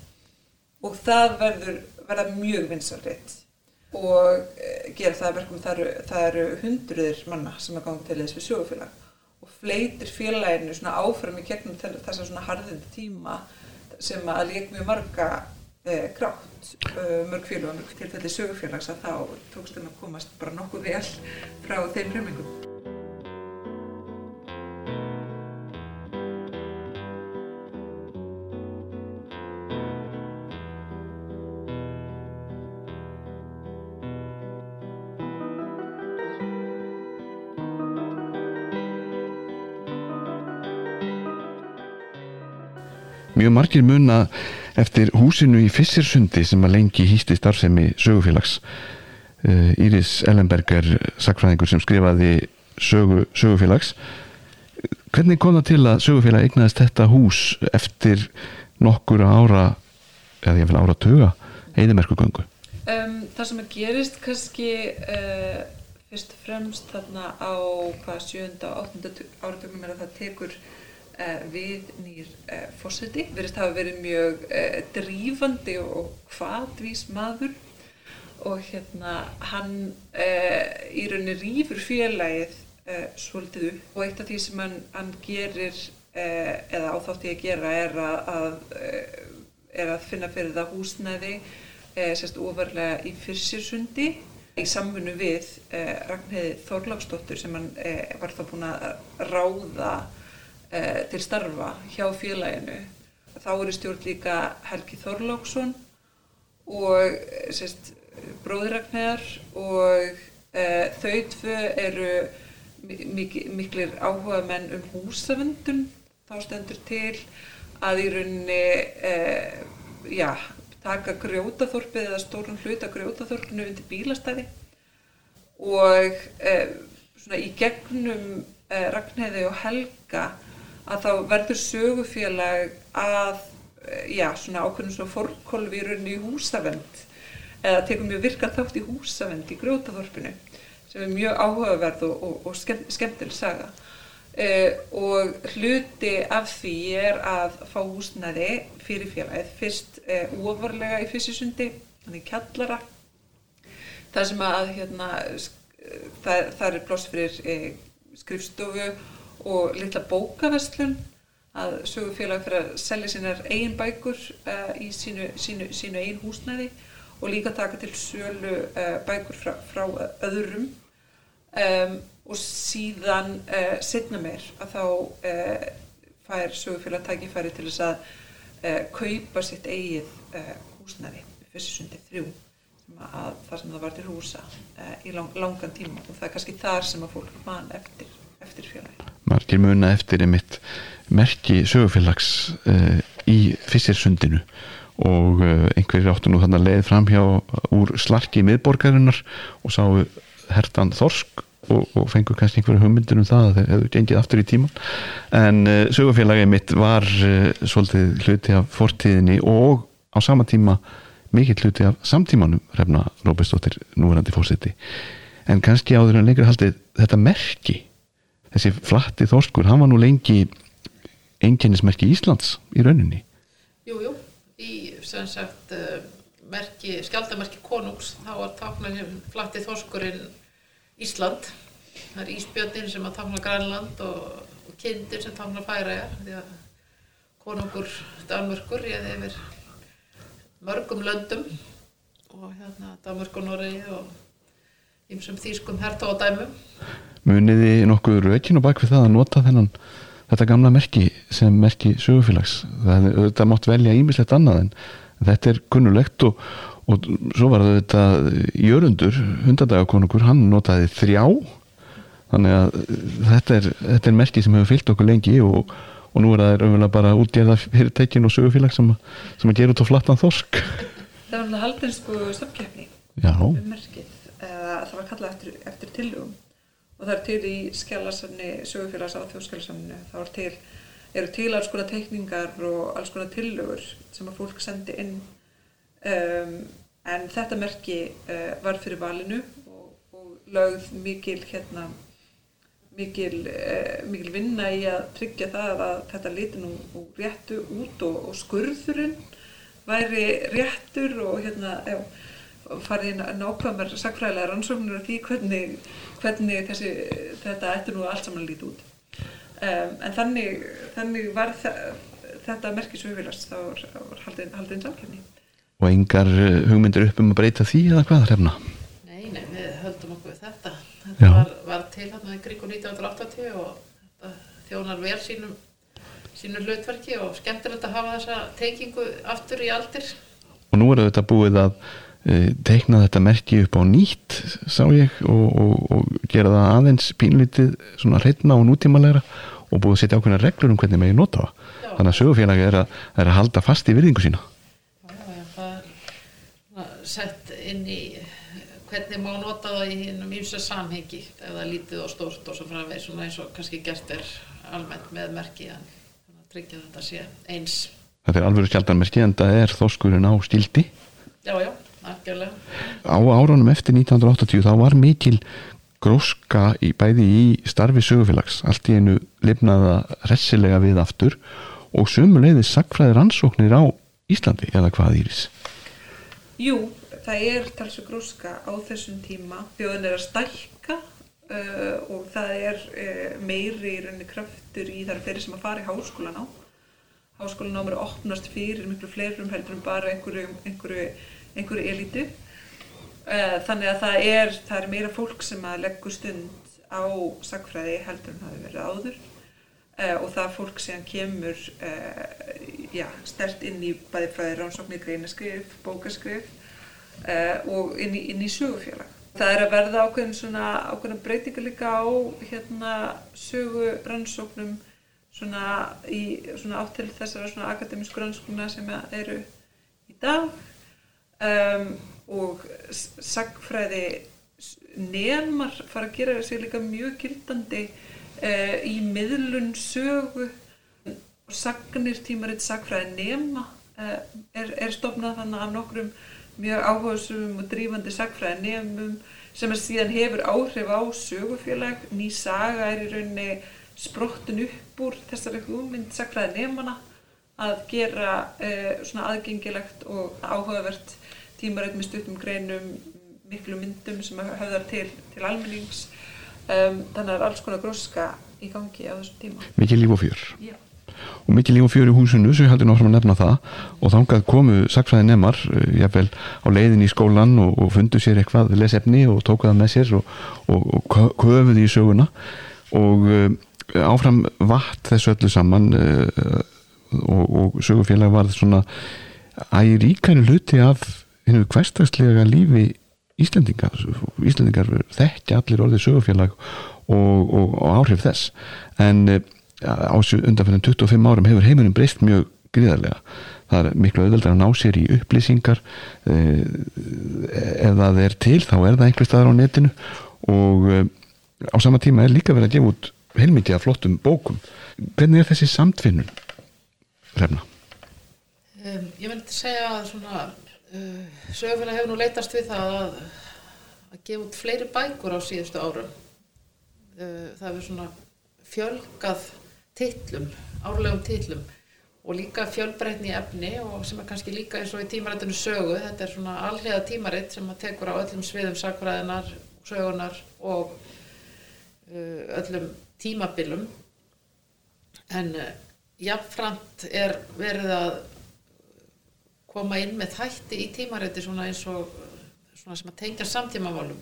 Og það verður verða mjög vinsaldreitt og uh, gera það verkum það eru, það eru hundruðir manna sem er gangið til þess við sjófélag og fleitir félaginu áfram í gegnum þessar harðindi tíma sem að leik mjög marga eh, grátt, eh, mörg félag og mörg tilfelli sögufélags að þá tókst þeim að komast bara nokkuð vel frá þeim hremmingum. Mjög margir muna eftir húsinu í Fissirsundi sem að lengi hýsti starfsemi sögufélags. Uh, Íris Ellenberger, sakfræðingur sem skrifaði sögu, sögufélags. Hvernig kom það til að sögufélag eignaðist þetta hús eftir nokkur ára, eða ég vil ára tuga, eðimerkugöngu? Um, það sem að gerist kannski uh, fyrst og fremst þarna á hvað sjönda og áttunda áratögnum er að það tekur við nýr uh, fórseti. Verist hafa verið mjög uh, drífandi og hvaðvís maður. Og hérna hann í rauninni rýfur félagið svolítið upp. Og eitt af því sem hann, hann gerir eða áþátti að gera er að, er að finna fyrir það húsnæði sérst ofarlega í fyrstjörsundi í samfunnu við Ragnhildi Þorláksdóttur sem hann var þá búin að ráða eh, til starfa hjá félaginu. Þá eru stjórn líka Helgi Þorláksson og sérst, bróðiragnar og eh, þau tvö eru mik miklir áhuga menn um húsavöndun. Þá stendur til að í rauninni eh, já, taka grjótaþorpið eða stórun hluta grjótaþorpinu undir bílastæði og eh, svona í gegnum eh, Ragnheiði og Helga að þá verður sögufélag að já, svona ákveðnum svona fórkolvi í húsavend eða tekum mjög virka þátt í húsavend í grjótaþorpinu sem er mjög áhugaverð og, og, og skemm, skemmtileg saga. Uh, og hluti af því er að fá húsnæði fyrir félagið. Fyrst uh, ofarlega í fyrsisundi þannig kjallara. Þar sem að hérna, það, það er ploss fyrir uh, skrifstofu og litla bókaverslun að sögufélag fyrir að selja sínar eigin bækur uh, í sínu, sínu, sínu eigin húsnæði og líka taka til sölu uh, bækur frá, frá öðrum um, og síðan uh, setna meir að þá fær sögufélag tækifæri til þess að kaupa sitt eigið húsnæði fyrstusundi þrjú að það sem það var til húsa í lang, langan tíma og það er kannski þar sem að fólk man eftir. Margir muna eftir einmitt merki sögufélags uh, í fysirsundinu og uh, einhverjir áttu nú þannig að leið fram hjá úr slarki miðborgarinnar og sáu hertan Þorsk og, og fengur kannski einhverju hugmyndir um það að þeir hefðu gengið aftur í tíman en uh, sögufélagið mitt var svolítið hluti af fortíðinni og á sama tíma mikill hluti af samtímanum refna Róbestóttir núverandi fórseti en kannski áður en lengur haldið þetta merki þessi flatti þorskur, hann var nú lengi einkennismerki Íslands í rauninni Jújú, jú. í sem sagt uh, merki, skjaldamerki konungs þá var táknar flatti þorskurinn Ísland það er Ísbjörnin sem að táknar Grænland og, og kindir sem táknar Færajar því að konungur Danmörkur ég hefur mörgum löndum og hérna Danmörk og Noregi og ymsum þýskum herta og dæmum Muniði nokkuð rökin og bakvið það að nota þennan þetta gamla merki sem merki sögufélags. Það, það mátt velja ímislegt annað en þetta er kunnulegt og, og svo var þetta Jörundur, hundardagakonungur hann notaði þrjá. Þannig að þetta er, þetta er merki sem hefur fyllt okkur lengi og, og nú er það auðvitað bara útgerða fyrirtækin og sögufélag sem, sem að gera út á flattan þorsk. Það var alveg haldinsku samkjöfni um merkið, það var kallað eftir, eftir tilugum og það er til í skjálasafni sögufélags á þjóðskjálasafninu þá er til, eru til alls konar teikningar og alls konar tillögur sem að fólk sendi inn. Um, en þetta merki uh, var fyrir valinu og, og lögð mikil hérna mikil, uh, mikil vinna í að tryggja það að þetta liti nú réttu út og, og skurðurinn væri réttur og hérna já, farið inn nákvæmar sakfræðilega rannsóknir af því hvernig hvernig þessi, þetta ætti nú allt saman lítið út. Um, en þannig, þannig var þetta merkis auðvilast, þá var, var haldinn haldin samkjöfni. Og engar eh, hugmyndir upp um að breyta því eða hvað hrefna? Nei, nei, við höldum okkur við þetta. Þetta var, var til hérna í kringu 1980 og þetta þjónar vel sínum, sínum hlutverki og skemmtilegt að hafa þessa teikingu aftur í aldir. Og nú er þetta búið að teikna þetta merki upp á nýtt sá ég og, og, og gera það aðeins pínlítið svona hreitna og nútímalega og búið að setja ákveðna reglur um hvernig megin nota það. Þannig að sögufélagi er, er að halda fast í virðingu sína. Já, já, það er sett inn í hvernig má nota það í hinnum ímsa samhengi eða lítið og stórt og svo framveg svona eins og kannski gert er almennt með merki en tryggja þetta sé eins. Þetta er alveg skjaldanmerki en það er þóskurinn á stildi Já, já Algjörlega. Á árunum eftir 1980 þá var mikil gróska í bæði í starfi sögufélags allt í einu lifnaða ressilega við aftur og sumuleiði sagfræðir ansóknir á Íslandi eða hvað Íris? Jú, það er talsu gróska á þessum tíma þjóðin er að stælka uh, og það er uh, meiri í rauninni kraftur í þar fyrir sem að fara í háskólan á háskólan á mér að opnast fyrir miklu fleirum heldur en bara einhverju, einhverju einhverju elitu eh, þannig að það er, það er meira fólk sem að leggur stund á sakfræði heldur en það hefur verið áður. Uh, og það fólk sem kemur uh, já, stert inn í bæði fræði rannsóknir, greinaskrif, bókaskrif og inn í, inn í sögufélag. Það er að verða ákveðin svona ákveðin breytinga líka á hérna sögurannsóknum svona í svona áttil þessara svona akademísku rannsóknuna sem eru í dag um, og sagfræði nefnmar fara að gera þessi líka mjög gildandi uh, í miðlun sögu. Og sagnir tímaritt sagfræði nefna uh, er, er stofnað þannig af nokkrum mjög áhugaðsum og drífandi sagfræði nefnum sem er síðan hefur áhrif á sögufélag, ný saga er í rauninni sprottin upp úr þessari hugmynd sakfræði nefnana að gera uh, svona aðgengilegt og áhugavert tímarætt með stuttum greinum, miklu myndum sem höfðar til, til almennings. Um, þannig að er alls konar gróska í gangi á þessum tíma. Mikið líf og fjör. Já. og mikið líf og fjör í húsinu sem ég heldur náttúrulega að nefna það. Og þangað komu sakfræði nefnar jáfnvel á leiðin í skólan og, og fundu sér eitthvað lesefni og tóku það með sér og, og, og köfuði í söguna. Og uh, áfram vatt þessu öllu saman uh, og, og sögufélag var svona æg ríkari hluti af hennu hverstagslega lífi Íslendinga Íslendingar þekkja allir orðið sögufélag og, og, og áhrif þess. En uh, á undanfæðan 25 árum hefur heiminum breyst mjög gríðarlega. Það er miklu auðveldar að ná sér í upplýsingar uh, ef það er til þá er það einhver staðar á netinu. Og uh, á sama tíma er líka verið að gefa út heilmikið af flottum bókum. Hvernig er þessi samtfinnun Hrefna? Um, ég vildi segja að svona uh, sögufélag hefur nú leitast við það að, að gefa út fleiri bækur á síðustu árum. Uh, það hefur svona fjölgað titlum, árlegum titlum og líka fjölbreytni efni og sem er kannski líka eins og í tímarættinu sögu. Þetta er svona allega tímaritt sem að tekur á öllum sviðum sakfræðinar sögunar og uh, öllum tímabilum. En jafnframt er verið að koma inn með þætti í tímarætti svona eins og svona sem að tengja samtímamálum.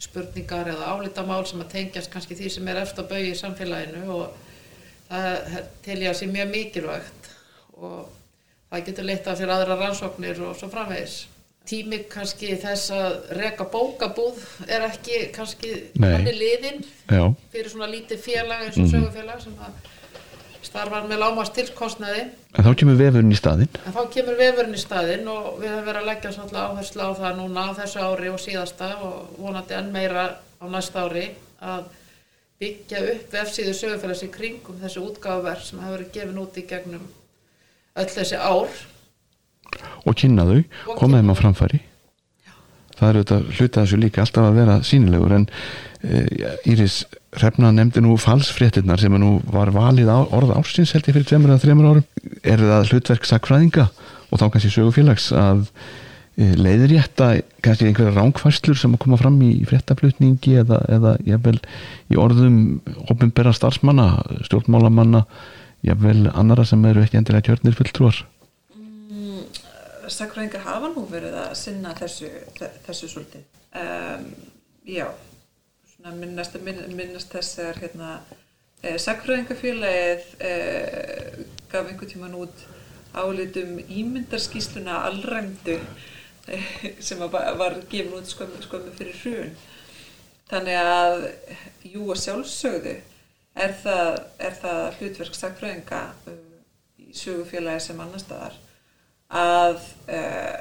Spurningar eða álítamál sem að tengjast kannski því sem er eftir að bauði í samfélaginu og það tel ég að sé mjög mikilvægt og það getur leitt af sér aðra rannsóknir og svo framvegis. Tími kannski þess að reka bókabúð er ekki kannski hann er liðin Já, fyrir svona lítið félag eins og sögufélag sem að starfar með lámast tilkostnaði en þá kemur vefurinn í staðinn. En þá kemur vefurinn í staðinn og við höfum verið að leggja svolítið áherslu á það núna á þessu ári og síðasta og vonandi enn meira á næsta ári að byggja upp vefsíðu sögufélags í kringum þessu útgáfuverk sem hefur verið gefin út í gegnum öll þessi ár. Og kynna þau, koma þeim á framfæri það er auðvitað hluta þessu líka alltaf að vera sínilegur en e, Íris Hrefna nefndi nú falsfréttinnar sem nú var valið á, orða ársins held ég fyrir tveimur eða þreimur árum. Er það hlutverk sakfræðinga og þá kannski sögufélags að e, leiðrétta kannski einhverja ránkvæslur sem að koma fram í fréttaflutningi eða, eða jafnvel í orðum opinbera starfsmanna, stjórnmálamanna jafnvel annara sem eru ekki endilega kjörnir fulltrúar sakfræðingar hafa nú verið að sinna þessu, þessu svolítið. Um, já, svona minnast, minnast þess er hérna, eh, sakfræðingafélagið eh, gaf einhver tíman út álitum ímyndarskísluna allræmdu eh, sem var, gefin út skömmu, skömmu fyrir hrun. Þannig að, jú og sjálfsögðu er það, er það hlutverk sakfræðinga uh, í sögufélagi sem annar staðar að uh,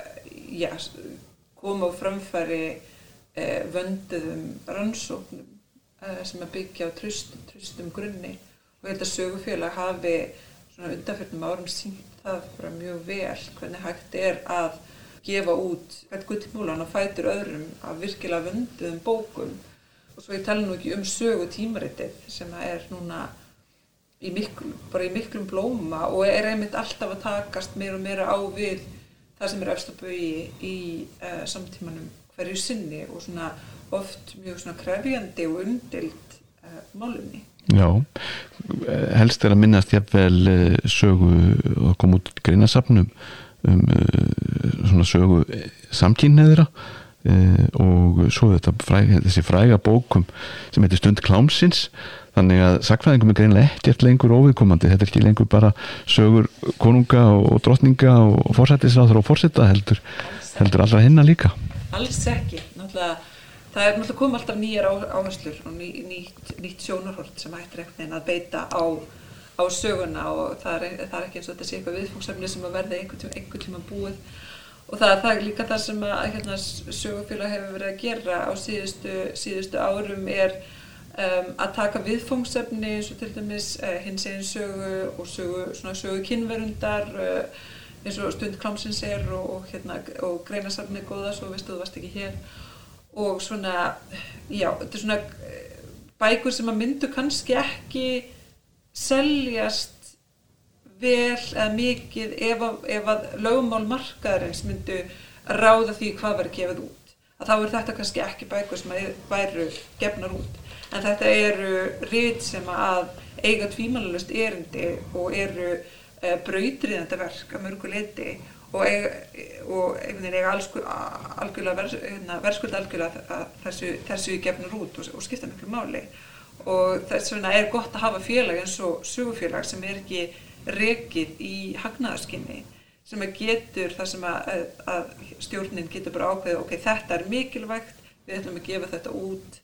já, koma á framfæri uh, vönduðum rannsóknum uh, sem að byggja á tröst, tröstum grunni. Og ég held að sögufélag hafi svona undanfjörnum árum sínt það bara mjög vel hvernig hægt er að gefa út hvert gullmúlan og fætur öðrum af virkilega vönduðum bókum. Og svo ég tala nú ekki um sögu tímaritið sem að er núna í miklum, bara í miklum blóma og er einmitt alltaf að takast meira og meira á við það sem er efstabögi í uh, samtímanum hverju sinni og svona oft mjög svona krefjandi og undild uh, málumni. Já, helst er að minnast jafnvel eh, sögu að koma út greinasafnum um eh, svona sögu samkynneðra og svo þetta fræg, þessi fræga bókum sem heitir Stund klámsins þannig að sakfræðingum er greinlega ekkert lengur óviðkomandi, þetta er ekki lengur bara sögur konunga og drottninga og fórsættisráður og fórsetta heldur, heldur allra hinna líka. Alls ekki, náttúrulega það er náttúrulega komið alltaf nýjar áherslur og ný, nýtt, nýtt sjónarhort sem hættir einhvern veginn að beita á, á söguna og það er, það er ekki eins og þetta sé eitthvað viðfóngsefni sem að verða einhvern tíma, einhvern tíma búið. Og það, það er líka það sem að hérna, sögufélag hefur verið að gera á síðustu, síðustu árum er um, að taka viðfóngsefni eins og til dæmis uh, hins einn sögu og sögu, sögu kynverundar uh, eins og stund klámsins er og, og, hérna, og greinasafni góða svo veistu þú varst ekki hér og svona, já, þetta er svona eh, bækur sem að myndu kannski ekki seljast vel eða mikið ef að, ef að lögumál markaðarins myndu ráða því hvað verður gefið út. Að þá er þetta kannski ekki bækur sem væru gefnar út. En þetta eru rít sem að eiga tvímanlust erindi og eru e, brautriðandi verk að mörgu leiti og eiga, og einhvern veginn eiga algjörlega hérna, verðskulda algjörlega að þessu, þessu gefnur út og, og skipta miklu máli. Og þess vegna er gott að hafa félag eins og sögufélag sem er ekki rekið í hagnaðarskinni sem getur það sem að, að stjórnin getur bara ákveðið ok, þetta er mikilvægt, við ætlum að gefa þetta út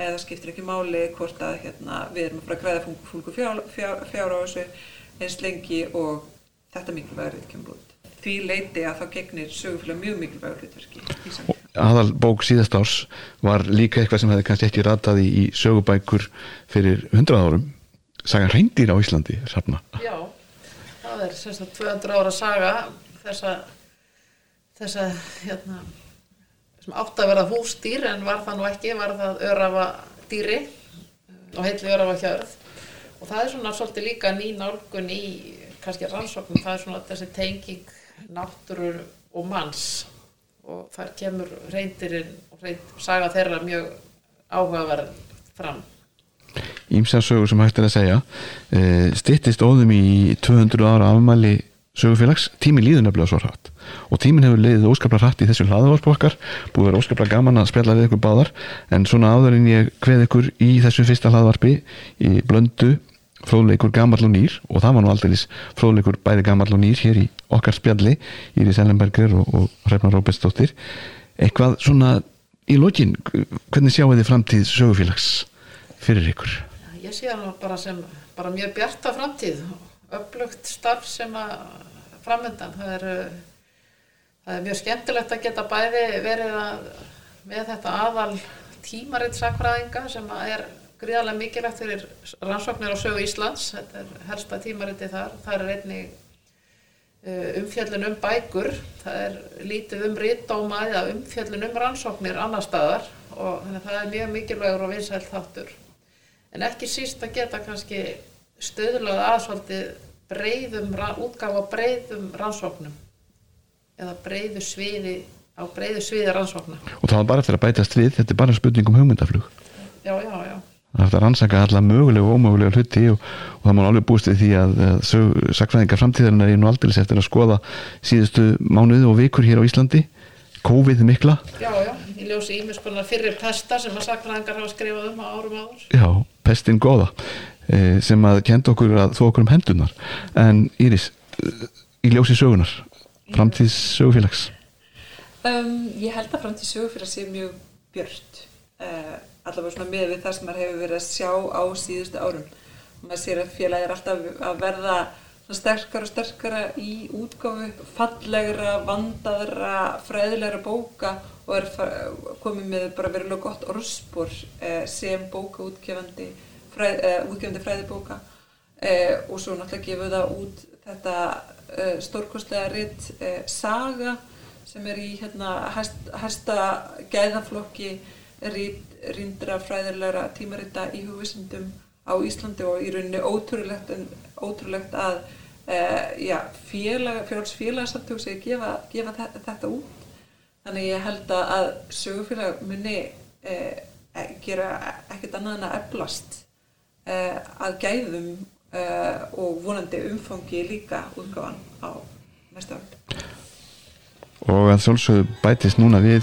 eða skiptir ekki máli hvort að hérna, við erum að fara að græða fólku fjár, fjár, fjár á þessu eins lengi og þetta mikilvægur kemur út því leiti að þá gegnir sögufélag mjög mikilvægur hlutverki. Aðalbók síðast árs var líka eitthvað sem hefði kannski ekki rataði í sögubækur fyrir 100 árum saga reyndir á Íslandi safna. Já, það er sérstaklega 200 ára saga þessa þessa hérna sem átt að vera húsdýr en var það nú ekki, var það örafa dýri og heitli örafa hjörð og það er svona svolítið líka ný nálgun í kannski rannsóknum, það er svona þessi tenging náttúrur og manns. Og þar kemur reyndirinn og reynd saga þeirra mjög áhugaverð fram. Ímsasögur sem hægt er að segja. E, stittist óðum í 200 ára afmæli sögufélags. Tími líður nefnilega svo hratt. Og tímin hefur leiðið óskaplega hratt í þessu hlaðavarpokkar búið að vera óskaplega gaman að spjalla við ykkur báðar. En svona áður en ég hveð ykkur í þessu fyrsta hlaðavarpi í blöndu fróðleikur gammal og nýr og það var nú aldrei fróðleikur bæði gammal og nýr hér í okkar spjalli Íris Ellenberger og, og Hrefna Róbestóttir eitthvað svona í lokin hvernig sjáu þið framtíð sögufélags fyrir ykkur? Ég sé það bara sem bara mjög bjarta framtíð upplugt starf sem að framöndan það er, það er mjög skemmtilegt að geta bæði verið að með þetta aðal tímaritt sakfræðinga sem er gríðarlega mikilvægt fyrir rannsóknir á sögu Íslands, þetta er helsta tímariti þar, það er einni uh, umfjöllin um bækur, það er lítið um rittdóma eða umfjöllin um rannsóknir annar staðar og þannig að það er mjög mikilvægur og vinsælt þáttur. En ekki síst að geta kannski stöðlað aðsvaldið breyðum, útgáfa breyðum rannsóknum. Eða breyðu sviði á breyðu sviði rannsókna. Og það var bara eftir að bætast við, þetta er bara spurning um hugmyndaflug. Já, já, já. Það er eftir að rannsaka alla mögulega og ómögulega hluti og, og það má alveg búist við því að, að sakfræðingar framtíðarinn er nú aldrei eftir að skoða síðustu mánuði og vikur hér á Íslandi. COVID mikla. Já, já, ég ljósi ímis konar fyrir pesta sem að sakfræðingar hafa skrifað um á árum áður. Já, pestin goða sem að kenda okkur að þó okkur um hendunar en Íris, í ljósi sögunar framtíðs sögufélags. Um, Ég held að framtíðs sögufélags sé mjög björnt uh, allavega svona með við það sem maður hefur verið að sjá á síðustu árum. Maður sér að félagi er alltaf að verða sterkara og sterkara í útgáfu fallegra, vandaðra fræðilegra bóka og er komið með bara verulega gott orðspor eh, sem bókaútgefandi fræð, eh, útgefandi fræðibóka eh, og svo náttúrulega gefur það út þetta eh, stórkostlega ritt eh, saga sem er í hérna hæsta gæðaflokki rýndra fræðilegra tímarita í hugvisundum á Íslandi og í rauninni ótrúlegt, ótrúlegt að e, já, félag, félagsfélagsamtök sé að gefa, gefa þetta, þetta út. Þannig ég held að sögufélag muni e, gera ekkert annað en að eflast að gæðum og vonandi umfangi líka útgáðan á næsta völd. Og að þjólsögðu bætist núna við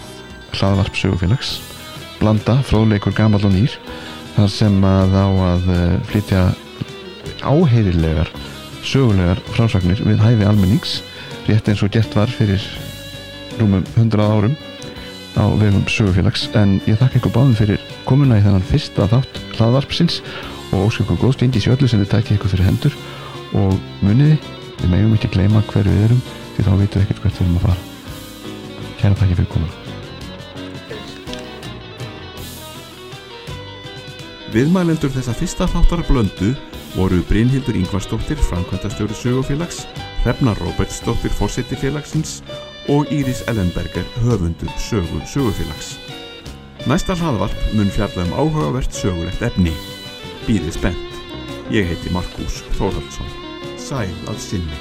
hlaðvarp sögufélags blanda, fróðleikur, gammal og nýr þar sem að á að eh, flytja áheyrilegar sögulegar frásagnir við hæfi almennings rétt eins og gert var fyrir rúmum 100 árum á vegum sögufélags en ég þakka ykkur báðum fyrir komuna í þennan fyrsta þátt hlaðvarpsins og óskilku góð stund í sjöllu sem þið tækja ykkur fyrir hendur og muniði, við meðum ekki gleyma hver við erum því þá veitum við ekkert hvert við erum að fara kæra takk fyrir komuna Viðmælendur þessa fyrsta þáttar blöndu voru Brynhildur Ingvarsdóttir, framkvæmtastjóri sögufélags, Hrefna Róbertsdóttir, fórseti félagsins og Íris Ellenberger, höfundur sögur sögufélags. Næsta hlaðvarp mun fjalla um áhugavert sögulegt efni. Býðið spennt. Ég heiti Markus Þórhaldsson. Sæl að sinni.